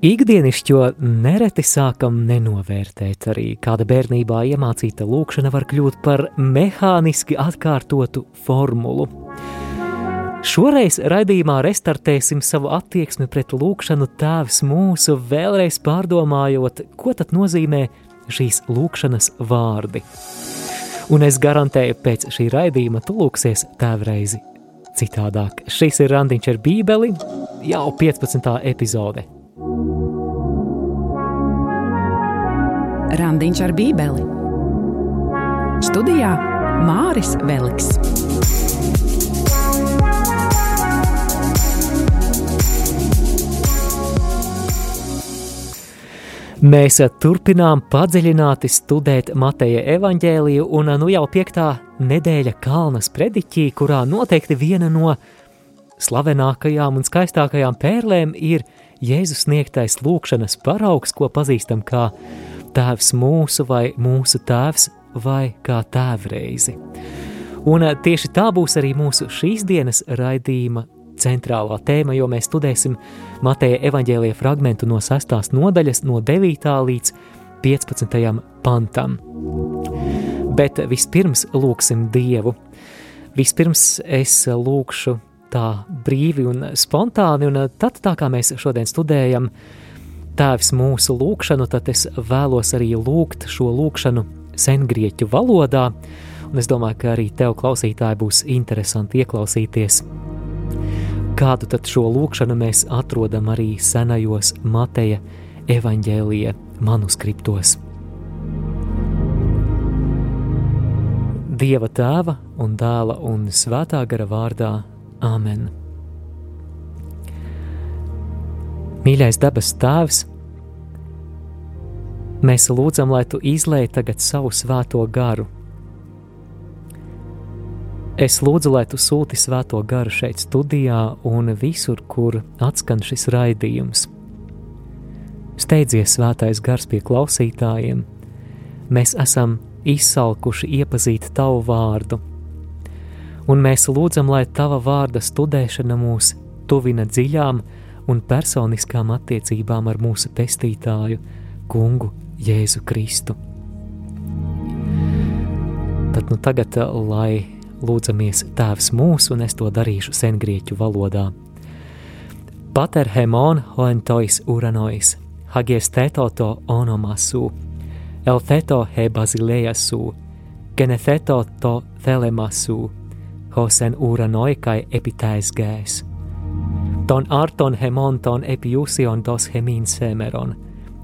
Ikdienišķo nereti sākam nenovērtēt. Arī kāda bērnībā iemācīta lūkšana var kļūt par mehāniski atkārtotu formulu. Šoreiz raidījumā restartēsim savu attieksmi pret lūkšanu Tēvs mūsu, vēlreiz pārdomājot, ko tad nozīmē šīs lūkšanas vārdi. Un es garantēju, pēc šī raidījuma tu lūksies tēvreizi citādāk. Šis ir Randiņš ar bībeli, jau 15. epizode. Randiņš ar bībeli. Studijā Māris Veliks. Mēs turpinām padziļināti studēt Mateja evaņģēliju, un nu jau piektā nedēļa Kalnas prediķī, kurā noteikti viena no slavenākajām un skaistākajām pērlēm ir Jēzus sniegtais lūkšanas paraugs, ko pazīstam kā Tēvs mūsu vai mūsu Tēvs vai kā tēvreizi. Un tieši tā būs arī mūsu šīs dienas raidījuma centrālā tēma, jo mēs studēsim Mateja evaņģēlija fragmentu no 6. nodaļas, no 9. līdz 15. pantam. Bet vispirms lūksim Dievu. Vispirms es lūkšu tā brīvi un spontāni, un tad tā kā mēs šodien studējam Tēvs mūsu lūkšanu, tad es vēlos arī lūgt šo lūkšanu sengrieķu valodā, un es domāju, ka arī tev klausītāji būs interesanti ieklausīties Kādu tad šo lūkšanu mēs atrodam arī senajos Mateja evaņģēlija manuskriptos. Dieva tēva un dēla un svētā gara vārdā Āmen. Mīļais dabas tēvs, mēs lūdzam, lai tu izlēj tagad savu svēto garu Es lūdzu, lai tu sūti svēto garu šeit, studijā un visur, kur atskan šis raidījums. Steidzies, svētais gars pie klausītājiem. Mēs esam izsalkuši iepazīt tavu vārdu, un mēs lūdzam, lai tava vārda studēšana mūs tuvina dziļām un personiskām attiecībām ar mūsu pestītāju, Kungu Jēzu Kristu. Tad nu tagad, lai lūdzamies Tēvs mūsu, un es to darīšu sengrieķu valodā. Pater hemon hoentois uranois, hagies tetoto onomasu, eltheto he basileasu, genetheto to thelemasu, hosen uranoi kai epitais gēs. Ton arton hemon ton epiusion dos hemin semeron,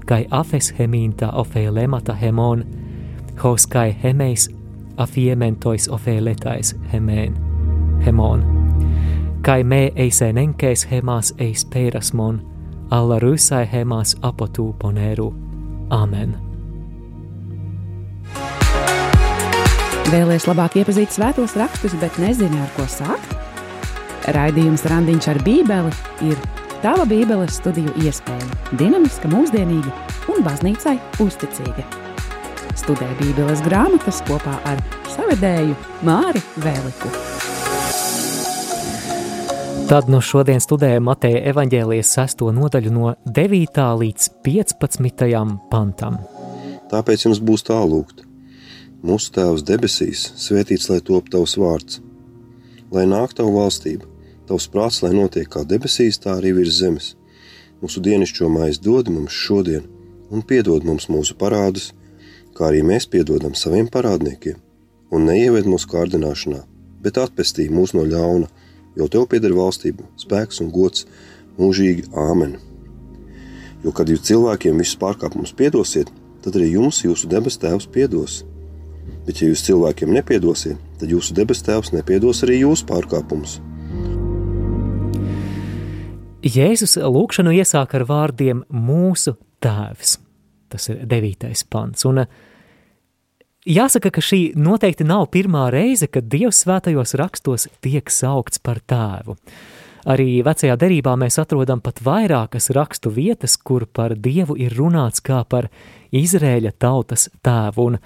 kai afes heminta ofe lemata hemon, hos kai hemeis afiementois ofeletais hemen, hemon. Kai me eisen enkes hemas eis perasmon, alla rysai hemas apotu poneru. Amen. Vēlēs labāk iepazīt svētos rakstus, bet nezini, ar ko sākt? Raidījums Randiņš ar Bībeli ir tava Bībeles studiju iespēja, dinamiska, mūsdienīga un baznīcai uzticīga studē Bībeles grāmatas kopā ar savedēju Māri Vēliku. Tad nu šodien studējam Mateja evaņģēlijas sesto nodaļu no 9. līdz 15. pantam. Tāpēc jums būs tā lūgt. Mūsu Tēvs debesīs, svētīts lai top tavs vārds, lai nāk tava valstība, tavs prāts, lai notiek kā debesīs, tā arī virs zemes. Mūsu dienascho maizi dod mums šodien, un piedod mums mūsu parādus, kā arī mēs piedodam saviem parādniekiem, un neieved mūsu kārdināšanā, bet atpestī mūs no ļauna, jo tev pieder valstība, spēks un gods mūžīgi āmen. Jo, kad jūs cilvēkiem visus pārkāpumus piedosiet, tad arī jums jūsu debes tēvs piedos. Bet, ja jūs cilvēkiem nepiedosiet, tad jūsu debes tēvs nepiedos arī jūsu pārkāpumus. Jēzus lūkšanu iesāk ar vārdiem mūsu tēvs. Tas ir devītais pants. Un Jāsaka, ka šī noteikti nav pirmā reize, kad Dievs svētajos rakstos tiek saukts par tēvu. Arī vecajā derībā mēs atrodam pat vairākas rakstu vietas, kur par Dievu ir runāts kā par Izrēļa tautas tēvu. Un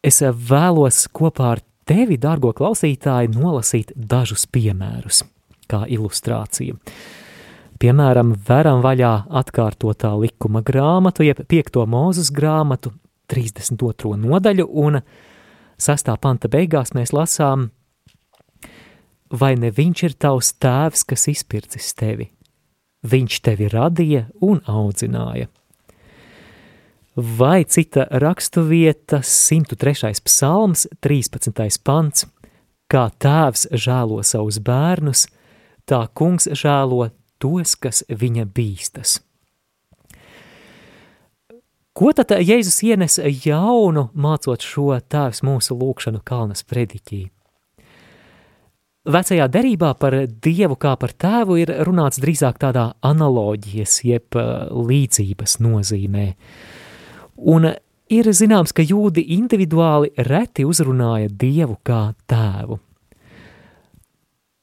es vēlos kopā ar tevi, dārgo klausītāji, nolasīt dažus piemērus kā ilustrāciju. Piemēram, veram vaļā atkārtotā likuma grāmatu, jeb 5. mūzes grāmatu, 32. nodaļu, un 6. panta beigās mēs lasām, vai ne viņš ir tavs tēvs, kas izpircis tevi? Viņš tevi radīja un audzināja. Vai cita rakstuvieta, 103. psalms, 13. pants, kā tēvs žēlo savus bērnus, tā kungs žēlo tos, kas viņa bīstas. Ko tad Jēzus ienes jaunu, mācot šo tēvs mūsu lūkšanu kalnas prediķī? Vecajā derībā par Dievu kā par tēvu ir runāts drīzāk tādā analoģijas, jeb līdzības nozīmē. Un ir zināms, ka jūdi individuāli reti uzrunāja Dievu kā tēvu.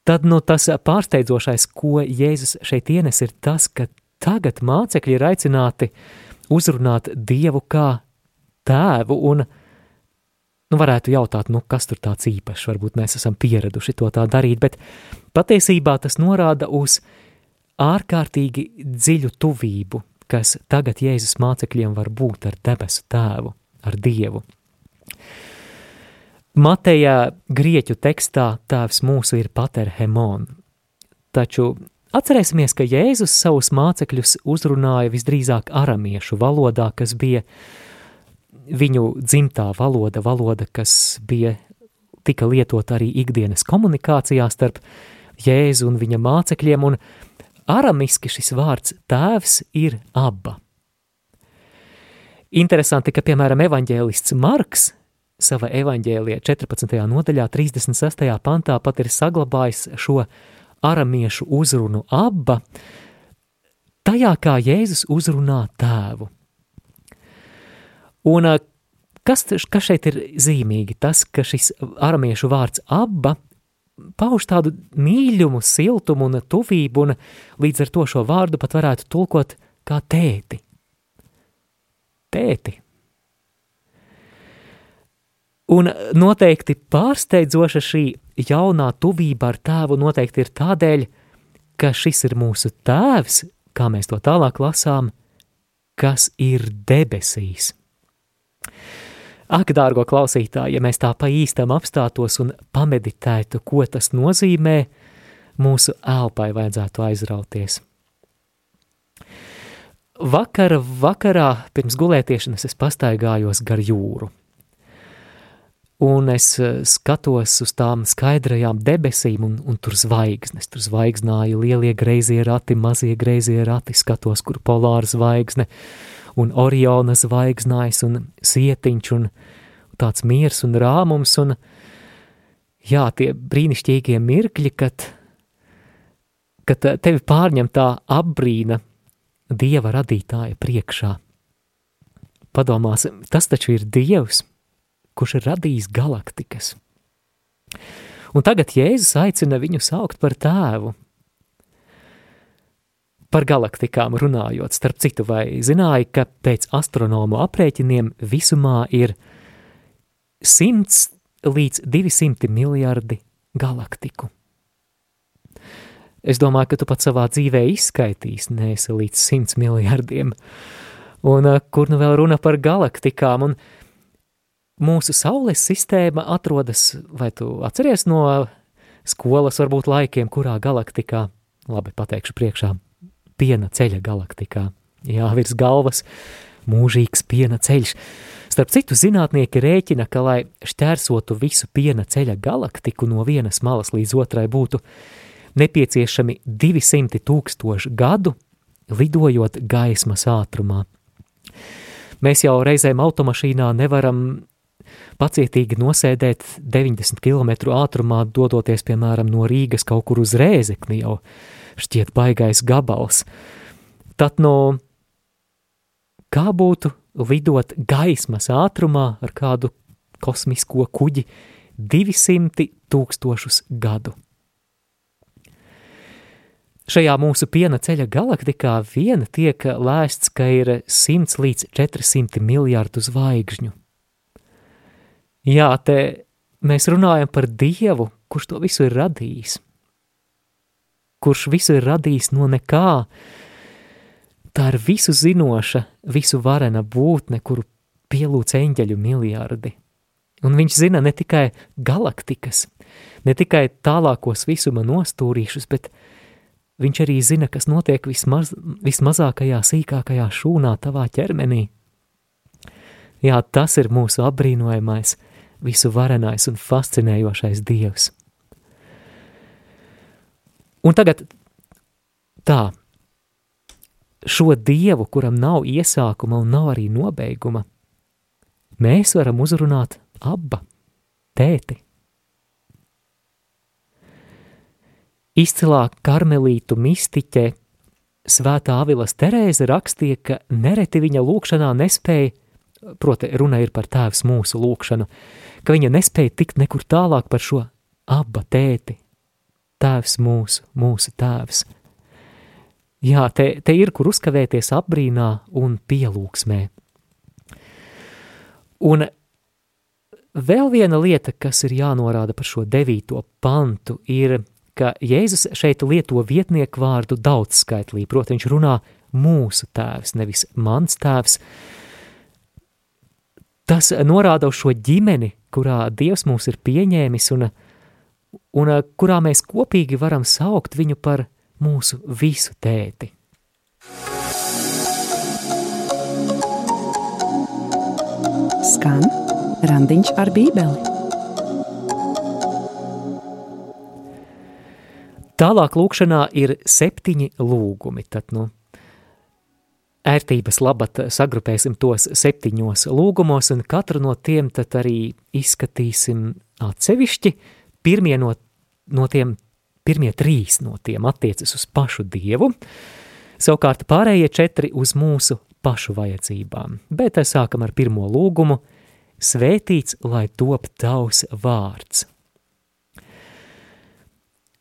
Tad nu, tas pārsteidzošais, ko Jēzus šeit ienes, ir tas, ka tagad mācekļi ir aicināti uzrunāt Dievu kā tēvu, un nu, varētu jautāt, nu, kas tur tāds īpašs, varbūt mēs esam pieraduši to tā darīt, bet patiesībā tas norāda uz ārkārtīgi dziļu tuvību, kas tagad Jēzus mācekļiem var būt ar debesu tēvu, ar Dievu. Mateja grieķu tekstā tēvs mūsu ir pater hemon, taču atcerēsimies, ka Jēzus savus mācekļus uzrunāja visdrīzāk aramiešu valodā, kas bija viņu dzimtā valoda, valoda, kas bija tika lietot arī ikdienas komunikācijā starp Jēzu un viņa mācekļiem, un aramiski šis vārds tēvs ir abba. Interesanti, ka, piemēram, evaņģēlists Marks savā evaņģēlijā 14. nodaļā 36. pantā pat ir saglabājis šo aramiešu uzrunu abba, tajā kā Jēzus uzrunā tēvu. Un kas, kas šeit ir zīmīgi? Tas, ka šis aramiešu vārds abba pauž tādu mīļumu, siltumu un tuvību, un līdz ar to šo vārdu pat varētu tulkot kā tēti. Tēti. Un noteikti pārsteidzoša šī jaunā tuvība ar tēvu noteikti ir tādēļ, ka šis ir mūsu tēvs, kā mēs to tālāk lasām, kas ir debesīs. Ak, dārgo klausītāji, ja mēs tā pa īstam apstātos un pameditētu, ko tas nozīmē, mūsu elpai vajadzētu aizrauties. Vakara vakarā pirms gulētiešanas es pastaigājos gar jūru – un es eh, skatos uz tām skaidrajām debesīm, un, un tur zvaigznes, tur zvaigznāja lielie greizie rati, mazie greizie rati, skatos, kur polāra zvaigzne, un Oriona zvaigznājs, un sietiņš, un tāds miers un rāmums, un jā, tie brīnišķīgie mirkļi, kad, kad tevi pārņem tā apbrīna Dieva radītāja priekšā. Padomās, tas taču ir Dievs, kurš ir radījis galaktikas. Un tagad Jēzus aicina viņu saukt par tēvu. Par galaktikām runājot, starp citu, vai zināja, ka pēc astronomu aprēķiniem visumā ir 100 līdz 200 miljardi galaktiku. Es domāju, ka tu pat savā dzīvē izskaitīsi, neesi līdz 100 miljardiem. Un kur nu vēl runa par galaktikām, un mūsu Saules sistēma atrodas, vai tu atceries no skolas varbūt laikiem, kurā galaktikā, labi pateikšu priekšā, piena ceļa galaktikā. Jā, virs galvas mūžīgs piena ceļš. Starp citu, zinātnieki rēķina, ka, lai šķērsotu visu piena ceļa galaktiku no vienas malas līdz otrai, būtu nepieciešami 200 tūkstoši gadu, lidojot gaismas ātrumā. Mēs jau reizēm automašīnā nevaram pacietīgi nosēdēt 90 km ātrumā, dodoties, piemēram, no Rīgas kaut kur uz Rēzekni, jau šķiet baigais gabals. Tad no kā būtu lidot gaismas ātrumā ar kādu kosmisko kuģi 200 tūkstošus gadu. Šajā mūsu piena ceļa galaktikā viena tiek lēsts, ka ir 100 līdz 400 miljārdu zvaigžņu. Jā, te mēs runājam par Dievu, kurš to visu ir radījis. kurš visu ir radījis no nekā. Tā ir visu zinoša, visu varena būtne, kuru pielūdz eņģeļu miljardi. Un viņš zina ne tikai galaktikas, ne tikai tālākos visuma nostūrīšus, bet viņš arī zina, kas notiek vismaz, vismazākajā, sīkākajā šūnā tavā ķermenī. Jā, tas ir mūsu apbrīnojamais, visu varenais un fascinējošais Dievs. Un tagad tā, šo Dievu, kuram nav iesākuma un nav arī nobeiguma, mēs varam uzrunāt abba, tēti. Izcilā karmelītu mistiķe Svētā Avilas Terēze rakstīja, ka nereti viņa lūkšanā nespēja, proti runa ir par tēvs mūsu lūkšanu, ka viņa nespēja tikt nekur tālāk par šo abba tēti, Tēvs mūsu, mūsu tēvs. Jā, te, te ir, kur uzkavēties apbrīnā un pielūgsmē. Un vēl viena lieta, kas ir jānorāda par šo devīto pantu, ir, ka Jēzus šeit lieto vietnieku vārdu daudzskaitlī, proti viņš runā mūsu tēvs, nevis mans tēvs. Tas norāda uz šo ģimeni, kurā Dievs mūs ir pieņēmis un un eh, kurā mēs kopīgi varam saukt viņu par mūsu visu tēti. Skan randiņš ar bībeli. Tālāk lūkšanā ir septiņi lūgumi, tad, nu, ērtības labad sagrupēsim tos septiņos lūgumos, un katru no tiem tad arī izskatīsim atsevišķi, Pirmie no, no tiem, pirmie trīs no tiem attiecas uz pašu Dievu, savukārt pārējie četri uz mūsu pašu vajadzībām. Bet sākam ar pirmo lūgumu – Svētīts, lai top tavs vārds.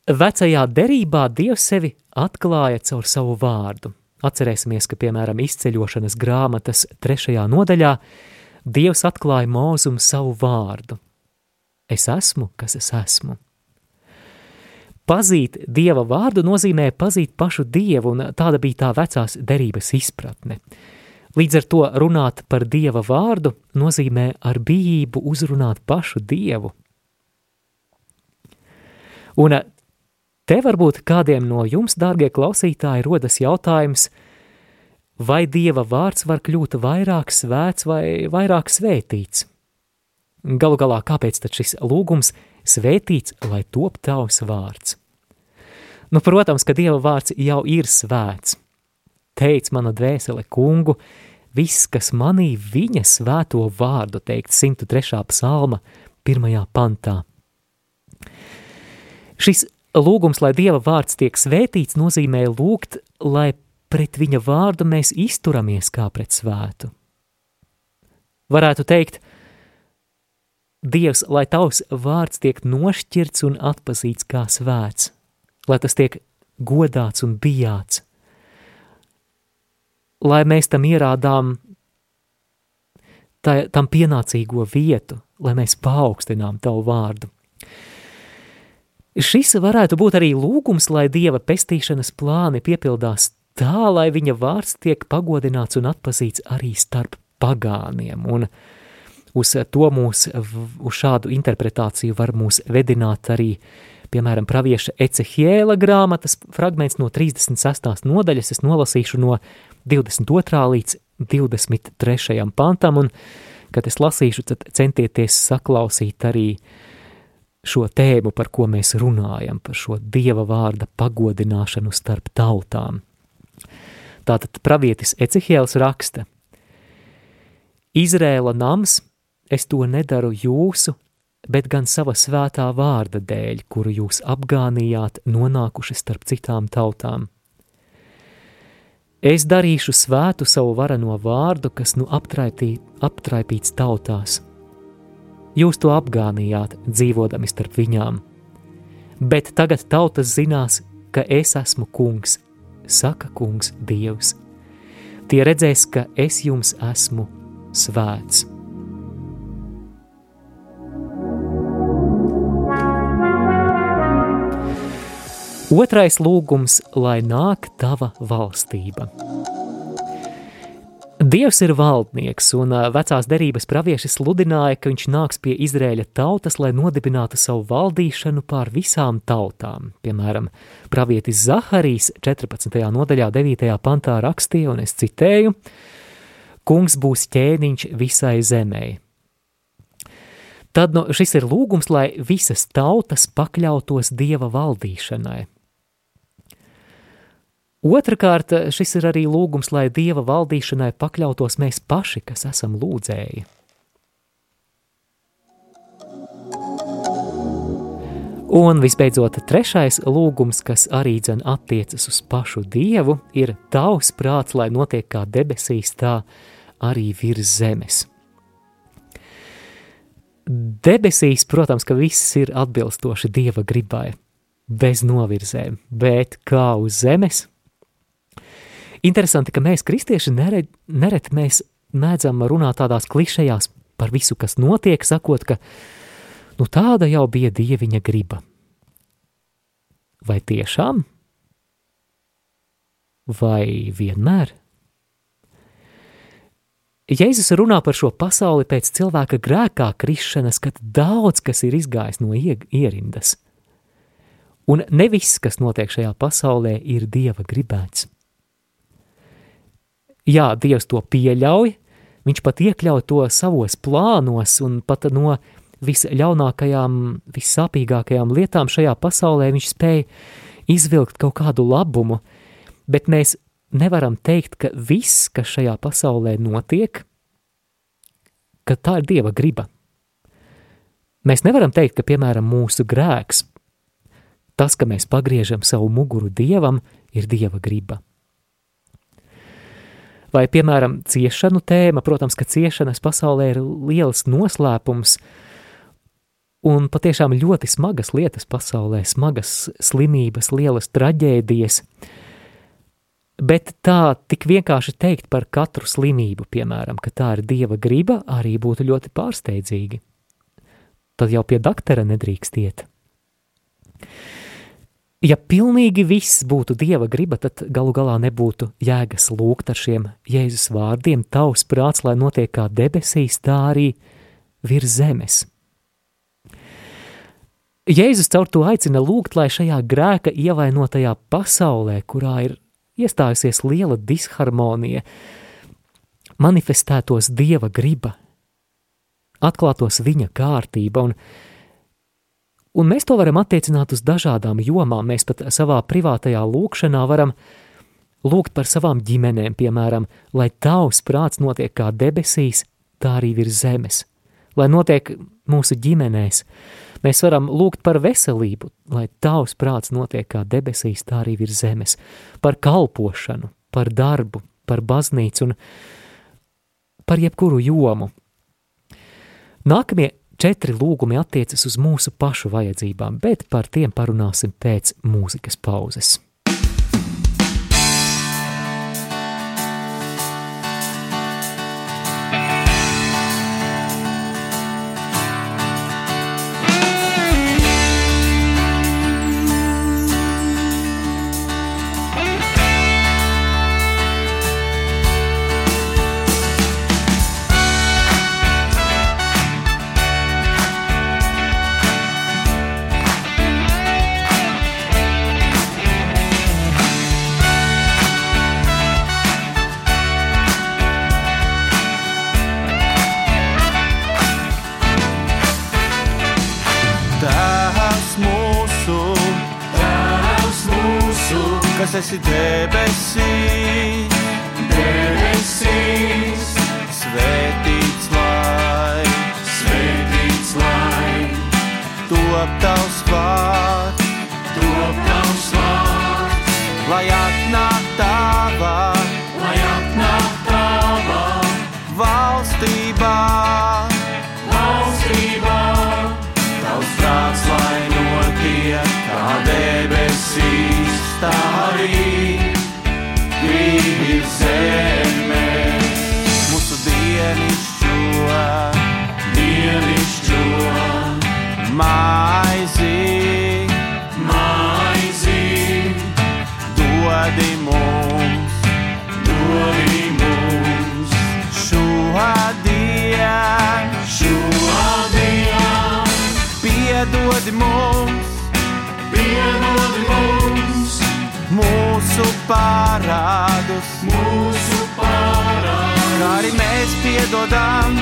Vecajā derībā Dievs sevi atklāja caur savu vārdu. Atcerēsimies, ka, piemēram, izceļošanas grāmatas trešajā nodaļā Dievs atklāja mūzum savu vārdu – Es esmu, kas es esmu. Pazīt Dieva vārdu nozīmē pazīt pašu Dievu, un tāda bija tā vecās derības izpratne. Līdz ar to runāt par Dieva vārdu nozīmē ar bijību uzrunāt pašu Dievu. Un te varbūt kādiem no jums, dārgie klausītāji, rodas jautājums, vai Dieva vārds var kļūt vairāk svēts vai vairāk svētīts? Galu galā, kāpēc tad šis lūgums svētīts, lai top tavs vārds? Nu, protams, ka Dieva vārds jau ir svēts. Teic mana dvēsele kungu, viss, kas manī viņa svēto vārdu teikt 103. psalma pirmajā pantā. Šis lūgums, lai Dieva vārds tiek svētīts, nozīmē lūgt, lai pret viņa vārdu mēs izturamies kā pret svētu. Varētu teikt, Dievs, lai tavs vārds tiek nošķirts un atpazīts kā svēts, lai tas tiek godāts un bijāts, lai mēs tam ierādām tā, tam pienācīgo vietu, lai mēs paaugstinām tavu vārdu. Šis varētu būt arī lūgums, lai Dieva pestīšanas plāni piepildās tā, lai viņa vārds tiek pagodināts un atpazīts arī starp pagāniem, un uh, Uz to mūs, uz šādu interpretāciju var mūs vedināt arī, piemēram, pravieša Ecehiela grāmatas fragments no 36. nodaļas, es nolasīšu no 22. līdz 23. pantam, un, kad es lasīšu, tad centieties saklausīt arī šo tēmu, par ko mēs runājam, par šo Dieva vārda pagodināšanu starp tautām. Tātad pravietis Ecehiels raksta, Izrēla nams – es to nedaru jūsu, bet gan sava svētā vārda dēļ, kuru jūs apgānījāt, nonākuši starp citām tautām. Es darīšu svētu savu vareno vārdu, kas nu aptraipī, aptraipīts tautās. Jūs to apgānījāt, dzīvodami starp viņām. Bet tagad tautas zinās, ka es esmu kungs, saka kungs Dievs. Tie redzēs, ka es jums esmu svēts. Otrais lūgums, lai nāk tava valstība. Dievs ir valdnieks, un vecās derības pravieši sludināja, ka viņš nāks pie Izrēļa tautas, lai nodibinātu savu valdīšanu pār visām tautām. Piemēram, pravietis Zaharijs 14. nodaļā 9. pantā rakstīja, un es citēju, Kungs būs ķēniņš visai zemē. Tad nu, šis ir lūgums, lai visas tautas pakļautos Dieva valdīšanai. Otrakārt, šis ir arī lūgums, lai Dieva valdīšanai pakļautos mēs paši, kas esam lūdzēji. Un visbeidzot, trešais lūgums, kas arī dzen attiecas uz pašu Dievu, ir tavs prāts, lai notiek kā debesīs, tā arī virs zemes. Debesīs, protams, ka viss ir atbilstoši Dieva gribai, bez novirzēm, bet kā uz zemes, Interesanti, ka mēs, kristieši, nered, neret mēs mēdzam runāt tādās klišejās par visu, kas notiek, sakot, ka nu, tāda jau bija dieviņa griba. Vai tiešām? Vai vienmēr? Jēzus runā par šo pasauli pēc cilvēka grēkā krišanas, kad daudz kas ir izgājis no ierindas. Un ne viss, kas notiek šajā pasaulē, ir Dieva gribēts jā, Dievs to pieļauj, viņš pat iekļauj to savos plānos un pat no visļaunākajām, vissāpīgākajām lietām šajā pasaulē viņš spēja izvilkt kaut kādu labumu, bet mēs nevaram teikt, ka viss, kas šajā pasaulē notiek, ka tā ir Dieva griba. Mēs nevaram teikt, ka, piemēram, mūsu grēks, tas, ka mēs pagriežam savu muguru Dievam, ir Dieva griba. Vai, piemēram, ciešanu tēma, protams, ka ciešanas pasaulē ir liels noslēpums un patiešām ļoti smagas lietas pasaulē, smagas slimības, lielas traģēdijas. Bet tā tik vienkārši teikt par katru slimību, piemēram, ka tā ir dieva griba, arī būtu ļoti pārsteidzīgi. Tad jau pie doktora nedrīkst iet. Ja pilnīgi viss būtu dieva griba, tad galu galā nebūtu jēgas lūgt ar šiem Jēzus vārdiem: Tavs prāts, lai notiek kā debesīs, tā arī virs zemes. Jēzus caur to aicina lūgt, lai šajā grēka ievainotajā pasaulē, kurā ir iestājusies liela disharmonija, manifestētos dieva griba, atklātos viņa kārtība un Un mēs to varam attiecināt uz dažādām jomām. Mēs pat savā privātajā lūkšanā varam lūgt par savām ģimenēm, piemēram, lai tavs prāts notiek kā debesīs, tā arī virs zemes. Lai notiek mūsu ģimenēs, mēs varam lūgt par veselību, lai tavs prāts notiek kā debesīs, tā arī virs zemes, par kalpošanu, par darbu, par baznīcu un par jebkuru jomu. Nākamie Četri lūgumi attiecas uz mūsu pašu vajadzībām, bet par tiem parunāsim pēc mūzikas pauzes. Valstībā, mūsu parādus. Kā arī mēs piedodam,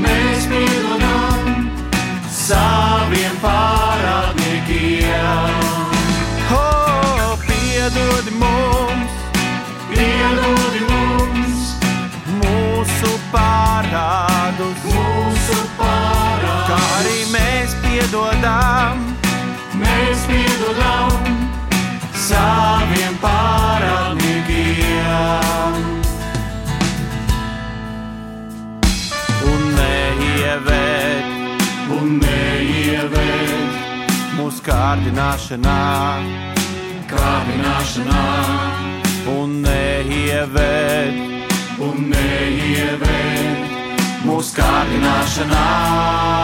mēs piedodam saviem parādniekiem. oh, piedodi mums Piedodi mums mūsu parādus, mūsu parādus. kā arī mēs piedodam, Mēs piedodam saviem parādniekiem. un neieved Un neieved mūsu kārdināšanā, kārdināšanā. un neieved Un neieved mūsu kārdināšanā.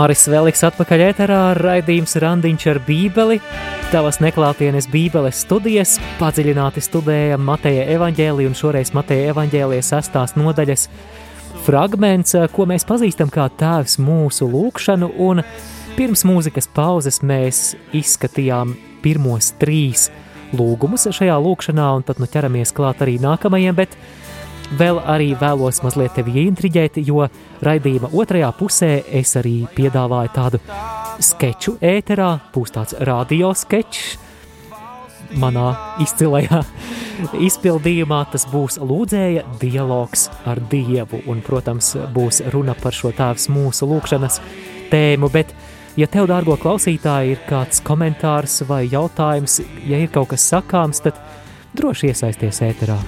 Māris Veliks atpakaļ ēterā raidījums Randiņš ar bībeli. Tavas neklātienes bībeles studijas padziļināti studēja Mateja evaņģēlija un šoreiz Mateja evaņģēlija sastās nodaļas fragments, ko mēs pazīstam kā tēvs mūsu lūkšanu, un pirms mūzikas pauzes mēs izskatījām pirmos trīs lūgumus šajā lūkšanā, un tad nu ķeramies klāt arī nākamajiem, bet Vēl arī vēlos mazliet tevi ieintriģēt, jo raidījuma otrajā pusē es arī piedāvāju tādu sketču ēterā, būs tāds radio sketčs. Manā izcilajā izpildījumā tas būs lūdzēja dialogs ar Dievu, un, protams, būs runa par šo tēvs mūsu lūkšanas tēmu, bet, ja tev, dārgo klausītāji, ir kāds komentārs vai jautājums, ja ir kaut kas sakāms, tad droši iesaisties ēterā.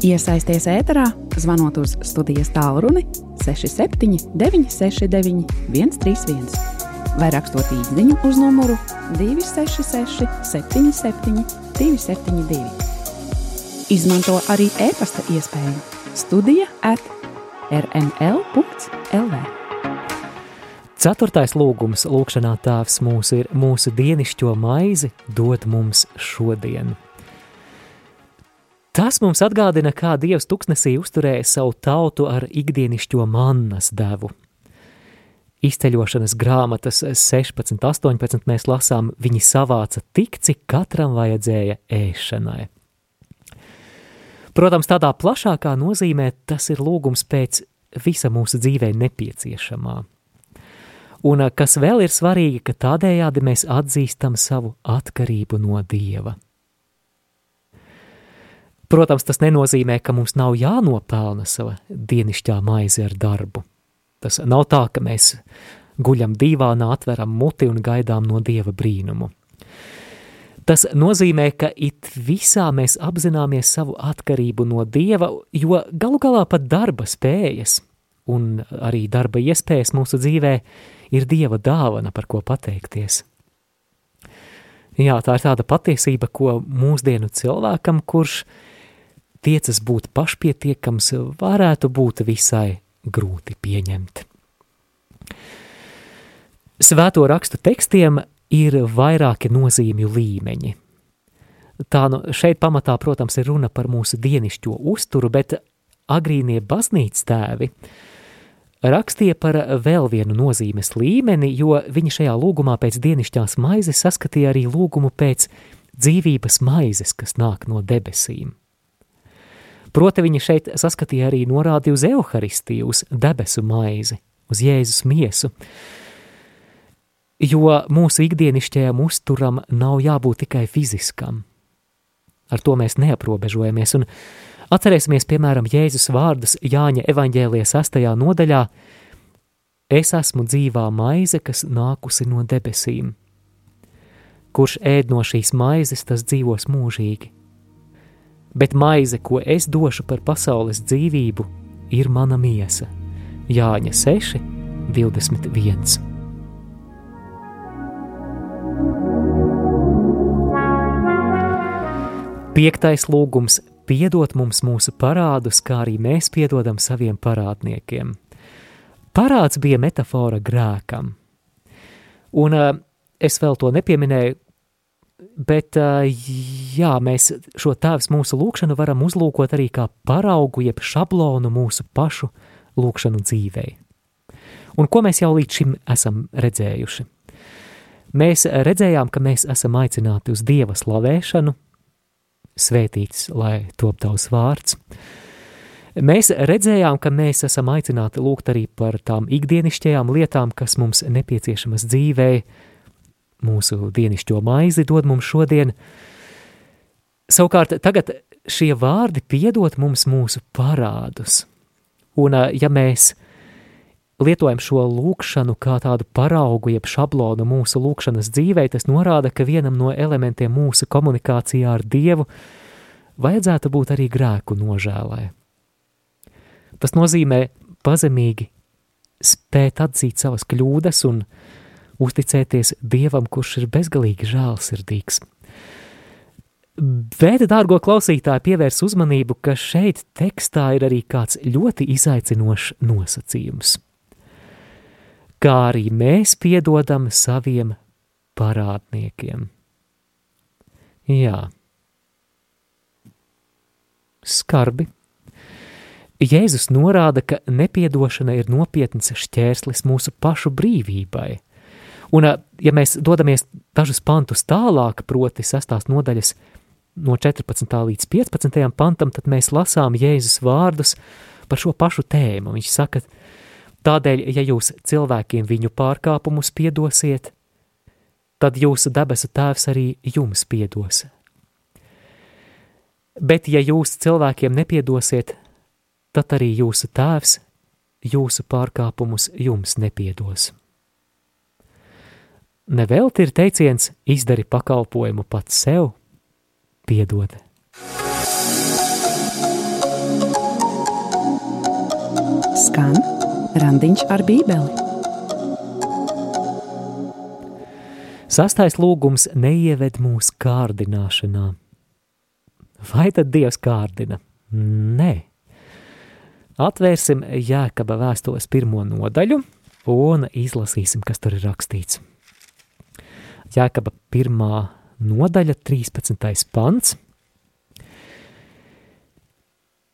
Iesaisties ēterā, zvanot uz studijas tālruni 67 969 131 vai rakstot īsiņu uz numuru 266 77 272. Izmanto arī e-pasta iespēju Studija at rml.lv. Ceturtais lūgums lūkšanā tēvs mūsu ir mūsu dienišķo maizi dod mums šodien. Tas mums atgādina, kā Dievs tuksnesī uzturēja savu tautu ar ikdienišķo mannas devu. Izceļošanas grāmatas 16, 18 mēs lasām, viņi savāca tik, cik katram vajadzēja ēšanai. Protams, tādā plašākā nozīmē tas ir lūgums pēc visa mūsu dzīvē nepieciešamā. Un kas vēl ir svarīgi, ka tādējādi mēs atzīstam savu atkarību no Dieva. Protams, tas nenozīmē, ka mums nav jānopelna sava dienišķā maize ar darbu. Tas nav tā, ka mēs guļam dīvānā, atveram muti un gaidām no Dieva brīnumu. Tas nozīmē, ka it visā mēs apzināmies savu atkarību no Dieva, jo galu galā pat darba spējas un arī darba iespējas mūsu dzīvē ir Dieva dāvana, par ko pateikties. Jā, tā ir tāda patiesība, ko mūsdienu cilvēkam, kurš tiecas būt pašpietiekams, varētu būt visai grūti pieņemt. Svēto rakstu tekstiem ir vairāki nozīmju līmeņi. Tā nu šeit pamatā, protams, ir runa par mūsu dienišķo uzturu, bet agrīnie baznīcas tēvi rakstīja par vēl vienu nozīmes līmeni, jo viņi šajā lūgumā pēc dienišķās maizes saskatīja arī lūgumu pēc dzīvības maizes, kas nāk no debesīm. Proti viņi šeit saskatīja arī norādi uz evaharistiju, uz debesu maizi, uz Jēzus miesu, jo mūsu ikdienišķajam uzturam nav jābūt tikai fiziskam. Ar to mēs neaprobežojamies, un atcerēsimies, piemēram, Jēzus vārdus Jāņa evaņģēlija sastajā nodaļā Es esmu dzīvā maize, kas nākusi no debesīm. Kurš ēd no šīs maizes, tas dzīvos mūžīgi. Bet maize, ko es došu par pasaules dzīvību, ir mana miesa. Jāņa 6, 21. Piektais lūgums - piedot mums mūsu parādus, kā arī mēs piedodam saviem parādniekiem. Parāds bija metāfora grēkam. Un uh, es vēl to nepieminēju, bet jā, mēs šo tēvs mūsu lūkšanu varam uzlūkot arī kā paraugu, jeb šablonu mūsu pašu lūkšanu dzīvei. Un ko mēs jau līdz šim esam redzējuši? Mēs redzējām, ka mēs esam aicināti uz Dieva slavēšanu, svētīts, lai top tavs vārds. Mēs redzējām, ka mēs esam aicināti lūgt arī par tām ikdienišķajām lietām, kas mums nepieciešamas dzīvē, mūsu dienišķo maizi dod mums šodien. Savukārt tagad šie vārdi piedot mums mūsu parādus. Un ja mēs lietojam šo lūkšanu kā tādu paraugu, jeb šablonu mūsu lūkšanas dzīvē, tas norāda, ka vienam no elementiem mūsu komunikācijā ar Dievu vajadzētu būt arī grēku nožēlē. Tas nozīmē pazemīgi spēt atzīt savas kļūdas un uzticēties Dievam, kurš ir bezgalīgi žēlsirdīgs. Bet, dārgo klausītāji, pievērs uzmanību, ka šeit tekstā ir arī kāds ļoti izaicinošs nosacījums – kā arī mēs piedodam saviem parādniekiem. Jā, skarbi. Jēzus norāda, ka nepiedošana ir nopietns šķērslis mūsu pašu brīvībai. Un, ja mēs dodamies dažus pantus tālāk, proti, sastās nodaļas no 14. līdz 15. pantam, tad mēs lasām Jēzus vārdus par šo pašu tēmu. Viņš saka, ka Tādēļ, ja jūs cilvēkiem viņu pārkāpumus piedosiet, tad jūsu debesu tēvs arī jums piedos. Bet, ja jūs cilvēkiem nepiedosiet, tad arī jūsu tēvs jūsu pārkāpumus jums nepiedos. Nevelti ir teiciens izdari pakalpojumu pats sev, piedod. Skan Randiņš ar Bībeli. Sastais lūgums neieved mūsu kārdināšanā. Vai tad Dievs kārdina? Nē. Atvērsim Jēkaba vēstules pirmo nodaļu un izlasīsim, kas tur ir rakstīts. Jēkaba pirmā nodaļa, 13. pants.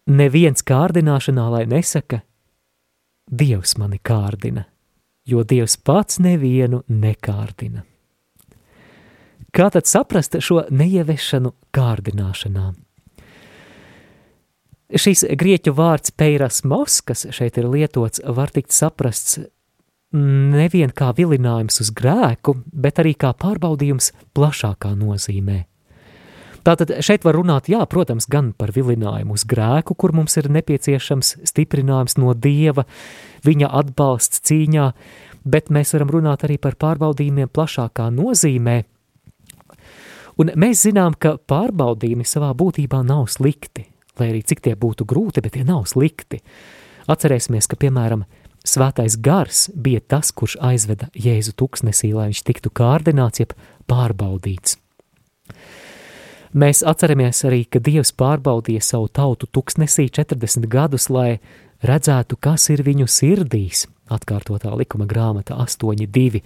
Neviens kārdināšanā, lai nesaka, Dievs mani kārdina, jo Dievs pats nevienu nekārdina. Kā tad saprast šo neievešanu kārdināšanā? Šis grieķu vārds peiras mos, kas šeit ir lietots, var tikt saprasts nevien kā vilinājums uz grēku, bet arī kā pārbaudījums plašākā nozīmē. Tātad šeit var runāt, jā, protams, gan par vilinājumu uz grēku, kur mums ir nepieciešams stiprinājums no Dieva, viņa atbalsts cīņā, bet mēs varam runāt arī par pārbaudījumiem plašākā nozīmē. Un mēs zinām, ka pārbaudījumi savā būtībā nav slikti, lai arī cik tie būtu grūti, bet tie nav slikti. Atcerēsimies, ka, piemēram, svētais gars bija tas, kurš aizveda Jēzu tuksnesī, lai viņš tiktu kārdināts, jeb pārbaudīts. Mēs atceramies arī, ka Dievs pārbaudīja savu tautu tuksnesī 40 gadus, lai redzētu, kas ir viņu sirdīs, atkārtotā likuma grāmata 8.2.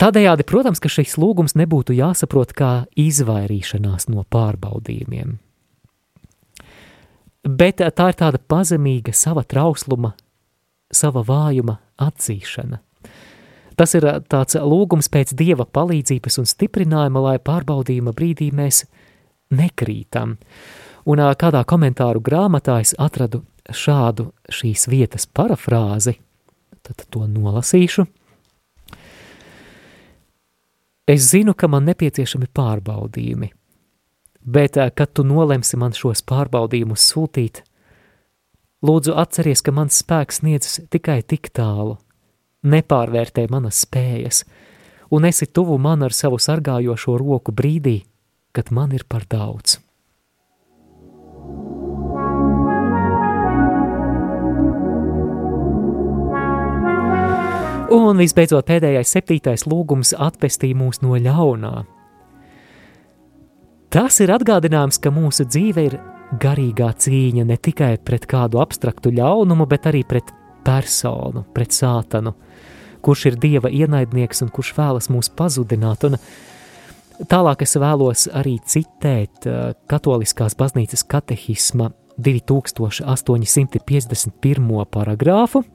Tādējādi, protams, ka šis lūgums nebūtu jāsaprot kā izvairīšanās no pārbaudījumiem. Bet tā ir tāda pazemīga sava trausluma, sava vājuma atzīšana – Tas ir tāds lūgums pēc Dieva palīdzības un stiprinājuma, lai pārbaudījuma brīdī mēs nekrītam. Un kādā komentāru grāmatā es atradu šādu šīs vietas parafrāzi, tad to nolasīšu. Es zinu, ka man nepieciešami pārbaudījumi, bet eh, kad tu nolemsi man šos pārbaudījumus sūtīt, lūdzu atceries, ka mans spēks sniedzas tikai tik tālu, nepārvērtē manas spējas, un esi tuvu man ar savu sargājošo roku brīdī, kad man ir par daudz. Un visbeidzot, pēdējais septītais lūgums atpestī mūs no ļaunā. Tas ir atgādinājums, ka mūsu dzīve ir garīgā cīņa ne tikai pret kādu abstraktu ļaunumu, bet arī pret personu, pret sātanu, kurš ir dieva ienaidnieks un kurš vēlas mūs pazudināt. Un tālāk es vēlos arī citēt uh, Katoliskās baznīcas katehisma 2851. paragrāfu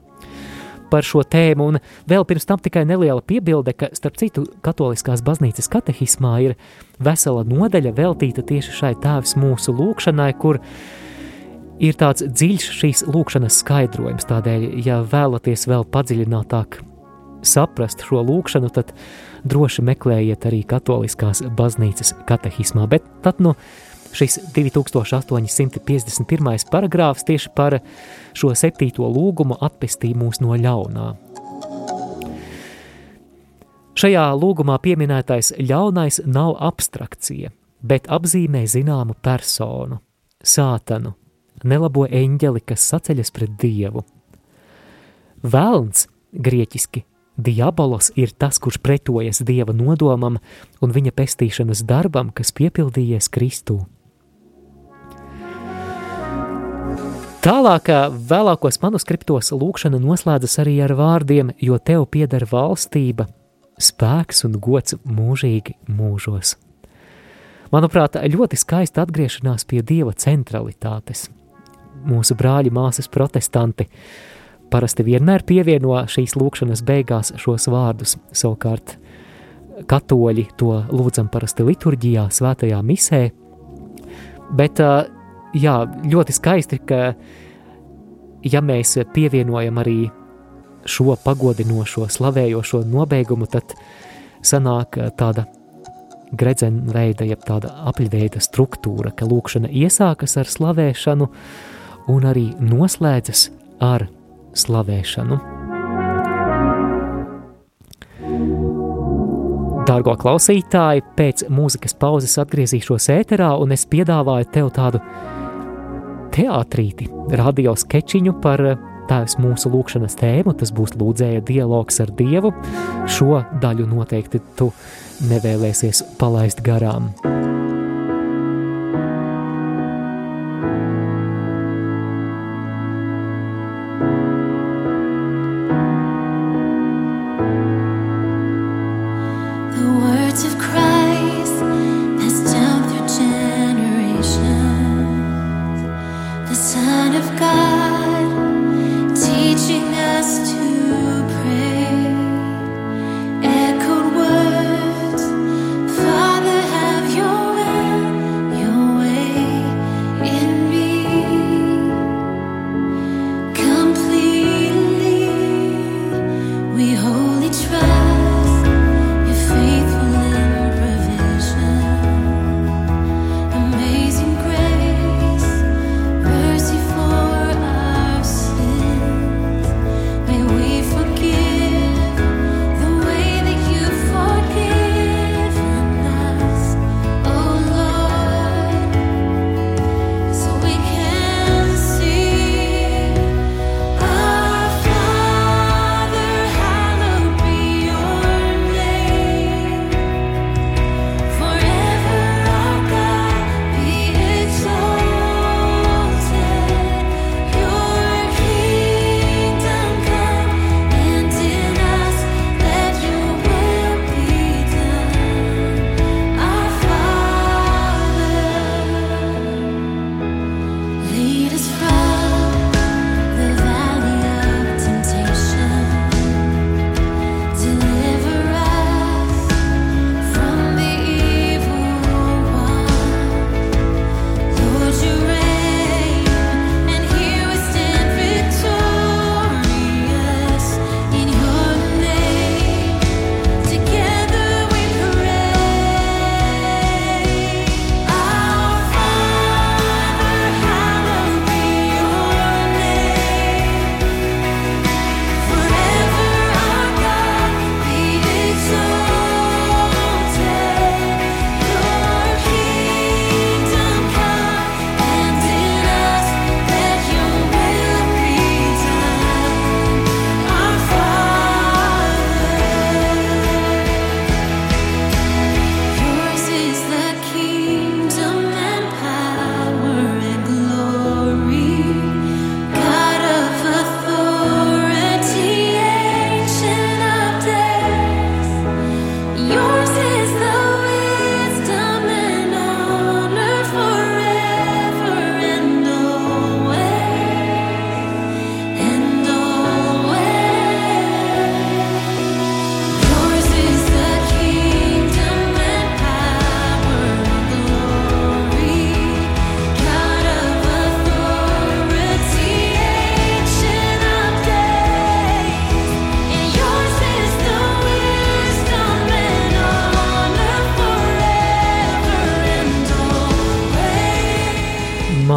par šo tēmu, un vēl pirms tam tikai neliela piebilde, ka, starp citu, Katoliskās baznīcas katehismā ir vesela nodaļa veltīta tieši šai tēvs mūsu lūkšanai, kur ir tāds dziļš šīs lūkšanas skaidrojums. Tādēļ, ja vēlaties vēl padziļinātāk saprast šo lūkšanu, tad droši meklējiet arī Katoliskās baznīcas katehismā. Bet tad, nu, šis 2851. paragrāfs tieši par šo septīto lūgumu atpestī mūs no ļaunā. Šajā lūgumā pieminētais ļaunais nav abstrakcija, bet apzīmē zināmu personu, sātanu, nelabo eņģeli, kas saceļas pret dievu. Velns, grieķiski, diabolos ir tas, kurš pretojas dieva nodomam un viņa pestīšanas darbam, kas piepildījies Kristū. Tālāk, vēlākos manuskriptos lūkšana noslēdzas arī ar vārdiem, jo tev pieder valstība, spēks un gods mūžīgi mūžos. Manuprāt, ļoti skaista atgriešanās pie dieva centralitātes. Mūsu brāļi, māsas, protestanti parasti vienmēr pievieno šīs lūkšanas beigās šos vārdus. Savukārt, katoļi to lūdzam parasti liturģijā, svētajā misē. Bet jā, ļoti skaisti, ka ja mēs pievienojam arī šo pagodinošo, slavējošo nobeigumu, tad sanāk tāda gredzenveida, jeb tāda apļveida struktūra, ka lūkšana iesākas ar slavēšanu un arī noslēdzas ar slavēšanu. Dārgo klausītāji, pēc mūzikas pauzes atgriezīšos ēterā, un es piedāvāju tev tādu teātrīti, radio skečiņu par eh, tēvs mūsu lūkšanas tēmu, tas būs lūdzēja dialogs ar Dievu. Šo daļu noteikti tu nevēlēsies palaist garām.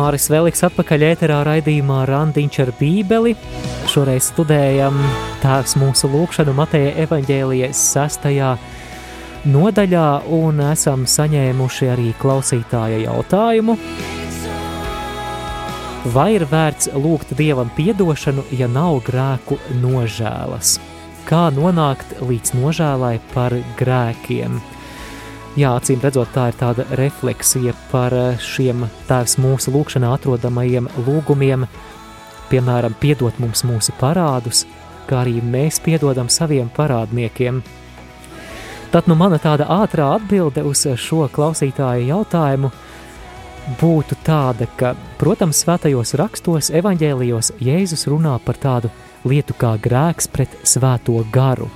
Brālis Veliks atpakaļ ēterā raidījumā Randiņš ar bībeli. Šoreiz studējam tēvs mūsu lūkšanu Mateja evaņģēlijas sastajā nodaļā un esam saņēmuši arī klausītāja jautājumu. Vai ir vērts lūgt Dievam piedošanu, ja nav grēku nožēlas? Kā nonākt līdz nožēlai par grēkiem? Jā, acīm redzot, tā ir tāda refleksija par šiem tēvs mūsu lūkšanā atrodamajiem lūgumiem, piemēram, piedot mums mūsu parādus, kā arī mēs piedodam saviem parādniekiem. Tad nu mana tāda ātrā atbilde uz šo klausītāju jautājumu būtu tāda, ka, protams, svētajos rakstos, evaņģēlijos Jēzus runā par tādu lietu kā grēks pret svēto garu,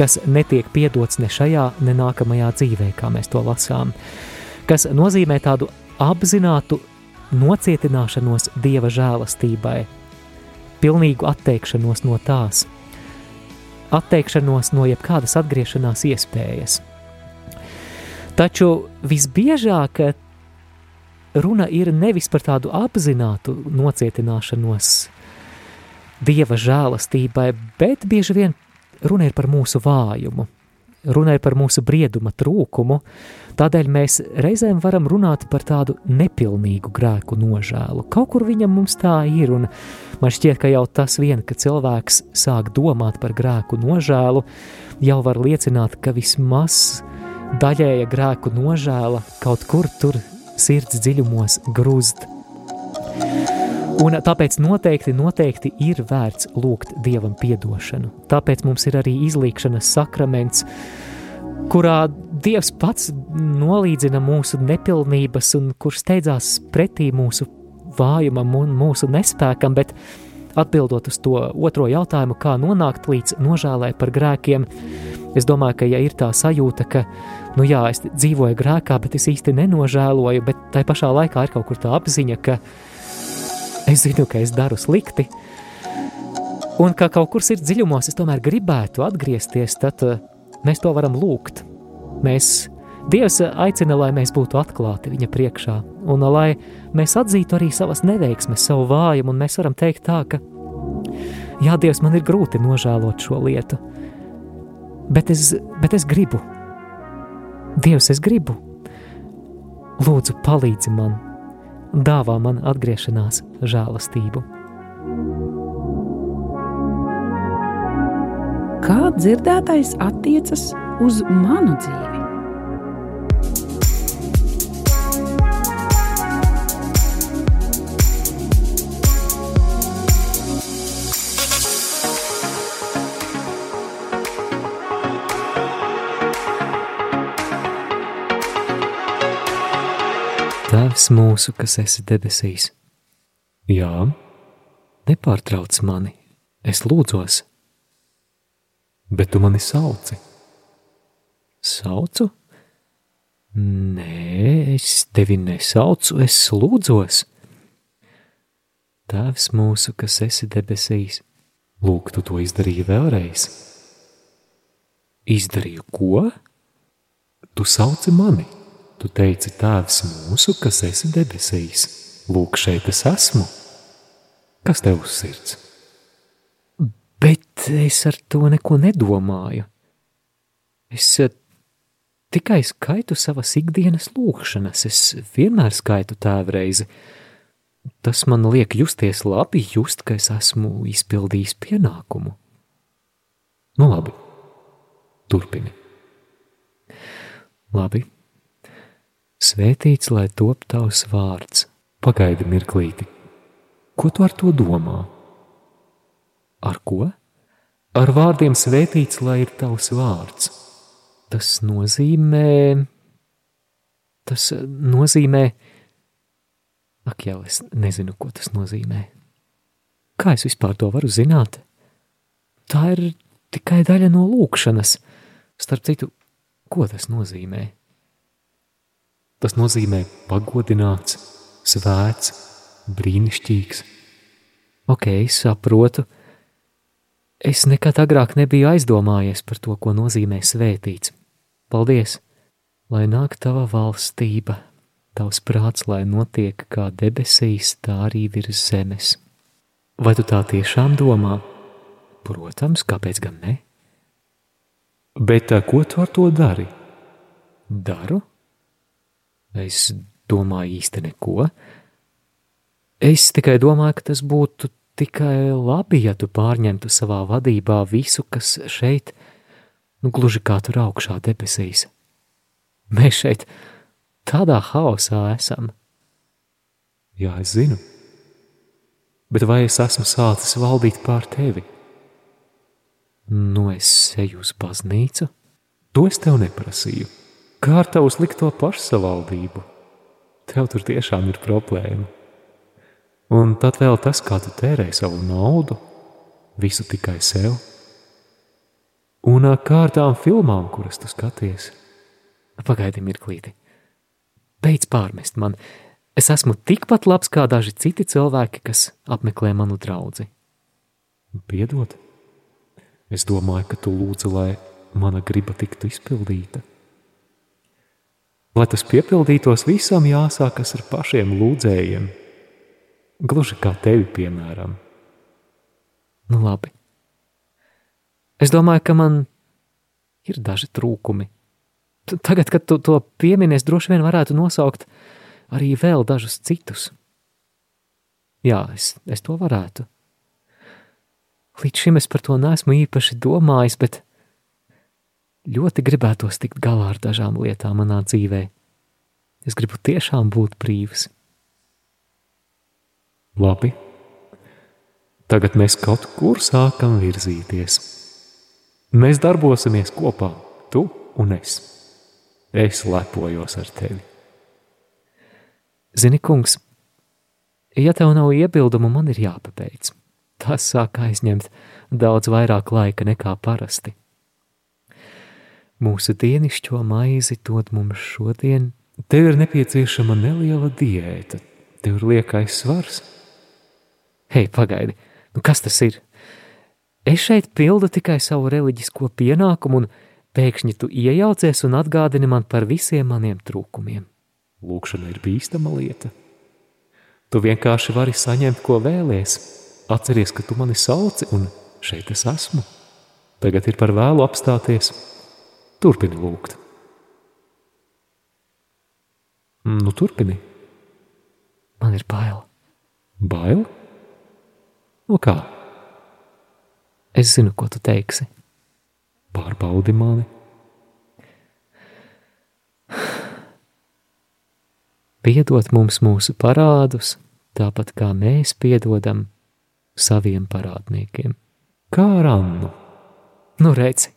kas netiek piedots ne šajā, ne nākamajā dzīvē, kā mēs to lasām, kas nozīmē tādu apzinātu nocietināšanos Dieva žēlastībai, pilnīgu atteikšanos no tās, atteikšanos no jebkādas atgriešanās iespējas. Taču visbiežāk runa ir nevis par tādu apzinātu nocietināšanos dieva žēlastībai, bet bieži vien runa ir par mūsu vājumu, runa ir par mūsu brieduma trūkumu, tādēļ mēs reizēm varam runāt par tādu nepilnīgu grēku nožēlu. Kaut kur viņam mums tā ir, un man šķiet, ka jau tas vien, ka cilvēks sāk domāt par grēku nožēlu, jau var liecināt, ka vismaz daļēja grēku nožēla kaut kur tur sirds dziļumos grūst. Un tāpēc noteikti, noteikti ir vērts lūgt Dievam piedošanu. Tāpēc mums ir arī izlīkšanas sakraments, kurā Dievs pats nolīdzina mūsu nepilnības un kurš steidzās pretī mūsu vājumam un mūsu nespēkam, bet atbildot uz to otro jautājumu, kā nonākt līdz nožēlē par grēkiem, es domāju, ka ja ir tā sajūta, ka nu jā, es dzīvoju grēkā, bet es īsti nenožēloju, bet tai pašā laikā ir kaut kur tā apziņa, ka es zinu, ka es daru slikti, un ka kaut kur sirds dziļumos es tomēr gribētu atgriezties, tad uh, mēs to varam lūgt. Mēs, Dievs aicina, lai mēs būtu atklāti viņa priekšā, un lai mēs atzītu arī savas neveiksmes, savu vājumu, un mēs varam teikt tā, ka jā, Dievs, man ir grūti nožēlot šo lietu, bet es, bet es gribu, Dievs, es gribu. Lūdzu, palīdzi man, dāvā man atgriešanās žēlastību. Kā dzirdētais attiecas uz manu dzīvi? Tēvs mūsu, kas esi debesīs, jā, nepārtrauc mani, es lūdzos, bet tu mani sauci. Saucu? Nē, es tevi nesaucu, es lūdzos. Tēvs mūsu, kas esi debesīs, lūk, tu to izdarīji vēlreiz. Izdarīju ko? Tu sauci mani. Tu teici, Tēvs mūsu, kas esi debesīs, lūk, šeit es esmu. Kas tev uz sirds? Bet es ar to neko nedomāju. Es eh, tikai skaitu savas ikdienas lūkšanas, es vienmēr skaitu tēvreizi. Tas man liek justies labi, just, ka es esmu izpildījis pienākumu. Nu labi, turpini. Labi, Svētīts, lai top tavs vārds. Pagaidi mirklīti. Ko tu ar to domā? Ar ko? Ar vārdiem svētīts, lai ir tavs vārds. Tas nozīmē, tas nozīmē, ak, jau es nezinu, ko tas nozīmē. Kā es vispār to varu zināt? Tā ir tikai daļa no lūkšanas. Starp citu, ko tas nozīmē? Tas nozīmē pagodināts, svēts, brīnišķīgs. Ok, saprotu. Es nekad agrāk nebiju aizdomājies par to, ko nozīmē svētīts. Paldies, lai nāk tava valstība, tavs prāts, lai notiek kā debesīs, tā arī virs zemes. Vai tu tā tiešām domā? Protams, kāpēc gan ne? Bet ā, ko tu ar to dari? Daru? Es domāju īsti neko. Es tikai domāju, ka tas būtu tikai labi, ja tu pārņemtu savā vadībā visu, kas šeit, nu gluži kā tur augšā debesīs. Mēs šeit tādā haosā esam. Jā, es zinu. Bet vai es esmu sācis valdīt pār tevi? Nu, es eju uz baznīcu. To es tev neprasīju. Kā ar tavu slikto pašsavaldību? Tev tur tiešām ir problēma. Un tad vēl tas, kā tu tērē savu naudu, visu tikai sev. Un kā ar tām filmām, kuras tu skaties? Pagaidi mirklīti. Beidz pārmest man. Es esmu tikpat labs kā daži citi cilvēki, kas apmeklē manu draugu. Piedod. Es domāju, ka tu lūdzi, lai mana griba tiktu izpildīta. Lai tas piepildītos, visam jāsākas ar pašiem lūdzējiem. Gluži kā tevi, piemēram. Nu, labi. Es domāju, ka man ir daži trūkumi. Tagad, kad tu to piemini, es droši vien varētu nosaukt arī vēl dažus citus. Jā, es, es to varētu. Līdz šim es par to neesmu īpaši domājis, bet ļoti gribētos tikt galā ar dažām lietām manā dzīvē. Es gribu tiešām būt brīvs. Labi. Tagad mēs kaut kur sākam virzīties. Mēs darbosimies kopā, tu un es. Es lepojos ar tevi. Zini, kungs, ja tev nav iebildumu, man ir jāpabeidz. Tas sāk aizņemt daudz vairāk laika nekā parasti. Mūsu dienišķo maizi dod mums šodien, Tev ir nepieciešama neliela diēta. Tev ir liekais svars. hei, pagaidi, nu kas tas ir? Es šeit pildu tikai savu reliģisko pienākumu, un pēkšņi tu iejaucies un atgādini man par visiem maniem trūkumiem. Lūkšana ir bīstama lieta. Tu vienkārši vari saņemt, ko vēlies. Atceries, ka tu mani sauci, un šeit es esmu. Tagad ir par vēlu apstāties. Turpini lūgt. Nu, turpini. Man ir bail. Bail? Nu kā? Es zinu, ko tu teiksi. Pārbaudi mani. Piedod mums mūsu parādus, tāpat kā mēs piedodam saviem parādniekiem. Kā ar Annu? Nu, redzi,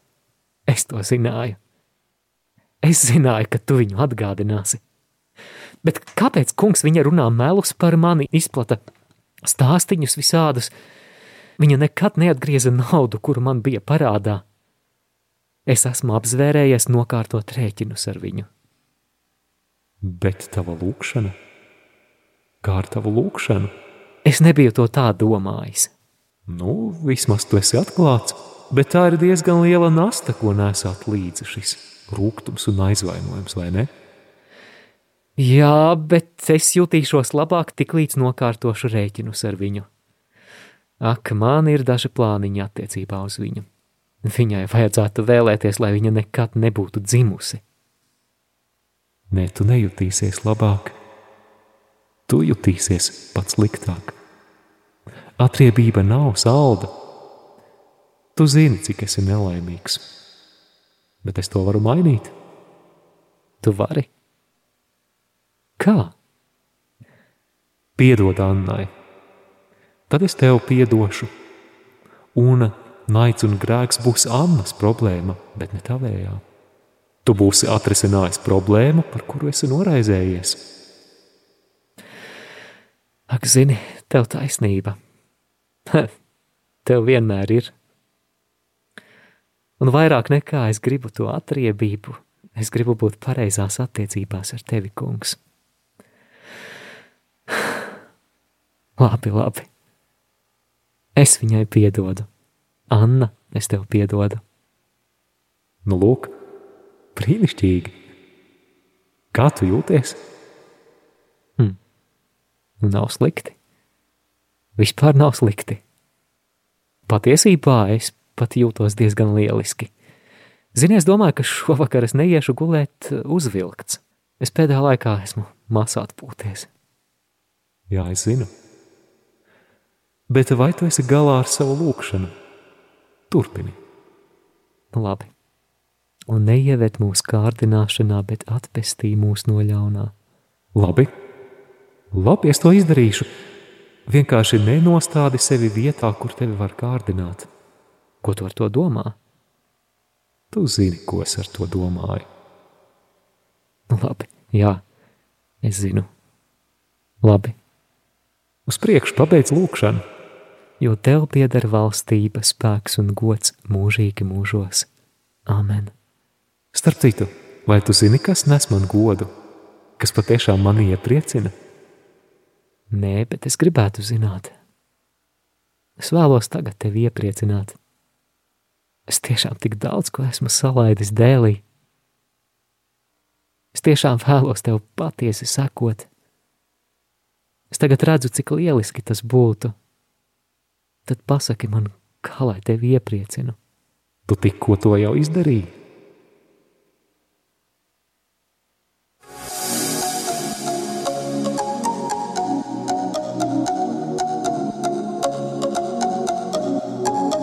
es to zināju. Es zināju, ka tu viņu atgādināsi. Bet kāpēc kungs viņa runā melus par mani, izplata stāstīņus visādus? Viņa nekad neatgrieza naudu, kuru man bija parādā. Es esmu apzvērējies nokārtot rēķinus ar viņu. Bet tava lūkšana? Kā ar tavu lūkšanu? Es nebiju to tā domājis. Nu, vismaz tu esi atklāts, bet tā ir diezgan liela nasta, ko nesāt līdzi šis rūkums un aizvainojums, vai ne? Jā, bet es jutīšos labāk tik līdz nokārtošu rēķinus ar viņu. Ak, man ir daži plāniņi attiecībā uz viņu. Viņai vajadzētu vēlēties, lai viņa nekad nebūtu dzimusi. Nē, tu nejutīsies labāk. Tu jutīsies pats sliktāk. Atriebība nav salda. Tu zini, cik esi nelaimīgs. Bet es to varu mainīt. Tu vari? Kā? Piedod Annai, tad es tev piedošu. Un naids un grēks būs Annas problēma, bet ne tavējā. Tu būsi atrisinājis problēmu, par kuru esi noraizējies. Ak, zini, tev taisnība. tev vienmēr ir. Un vairāk nekā es gribu to atriebību, es gribu būt pareizās attiecībās ar tevi, kungs. Labi, labi. Es viņai piedodu. Anna, es tev piedodu. Nu, lūk, brīnišķīgi. Kā tu jūties? Un nav slikti. Vispār nav slikti. Patiesībā es pat jūtos diezgan lieliski. Zini, es domāju, ka šovakar es neiešu gulēt uzvilkts. Es pēdējā laikā esmu maz atpūties. Jā, es zinu. Bet vai tu esi galā ar savu lūkšanu? Turpini. Nu, labi. Un neieved mūsu kārdināšanā, bet atpestī mūs no ļaunā. Labi, labi, es to izdarīšu. Vienkārši nenostādi sevi vietā, kur tevi var kārdināt. Ko tu ar to domā? Tu zini, ko es ar to domāju. Nu, labi, jā, es zinu. Labi, Uz priekšu pabeidz lūkšanu. jo tev pieder valstība, spēks un gods mūžīgi mūžos. Āmen. Starp citu, vai tu zini, kas nes man godu, kas patiešām mani iepriecina? Nē, bet es gribētu zināt. Es vēlos tagad tevi iepriecināt. Es tiešām tik daudz ko esmu salaidis dēlī. Es tiešām vēlos tev patiesi sekot. Es tagad redzu, cik lieliski tas būtu. Tad pasaki man, kā lai tevi iepriecinu. Tu tikko to jau izdarīji.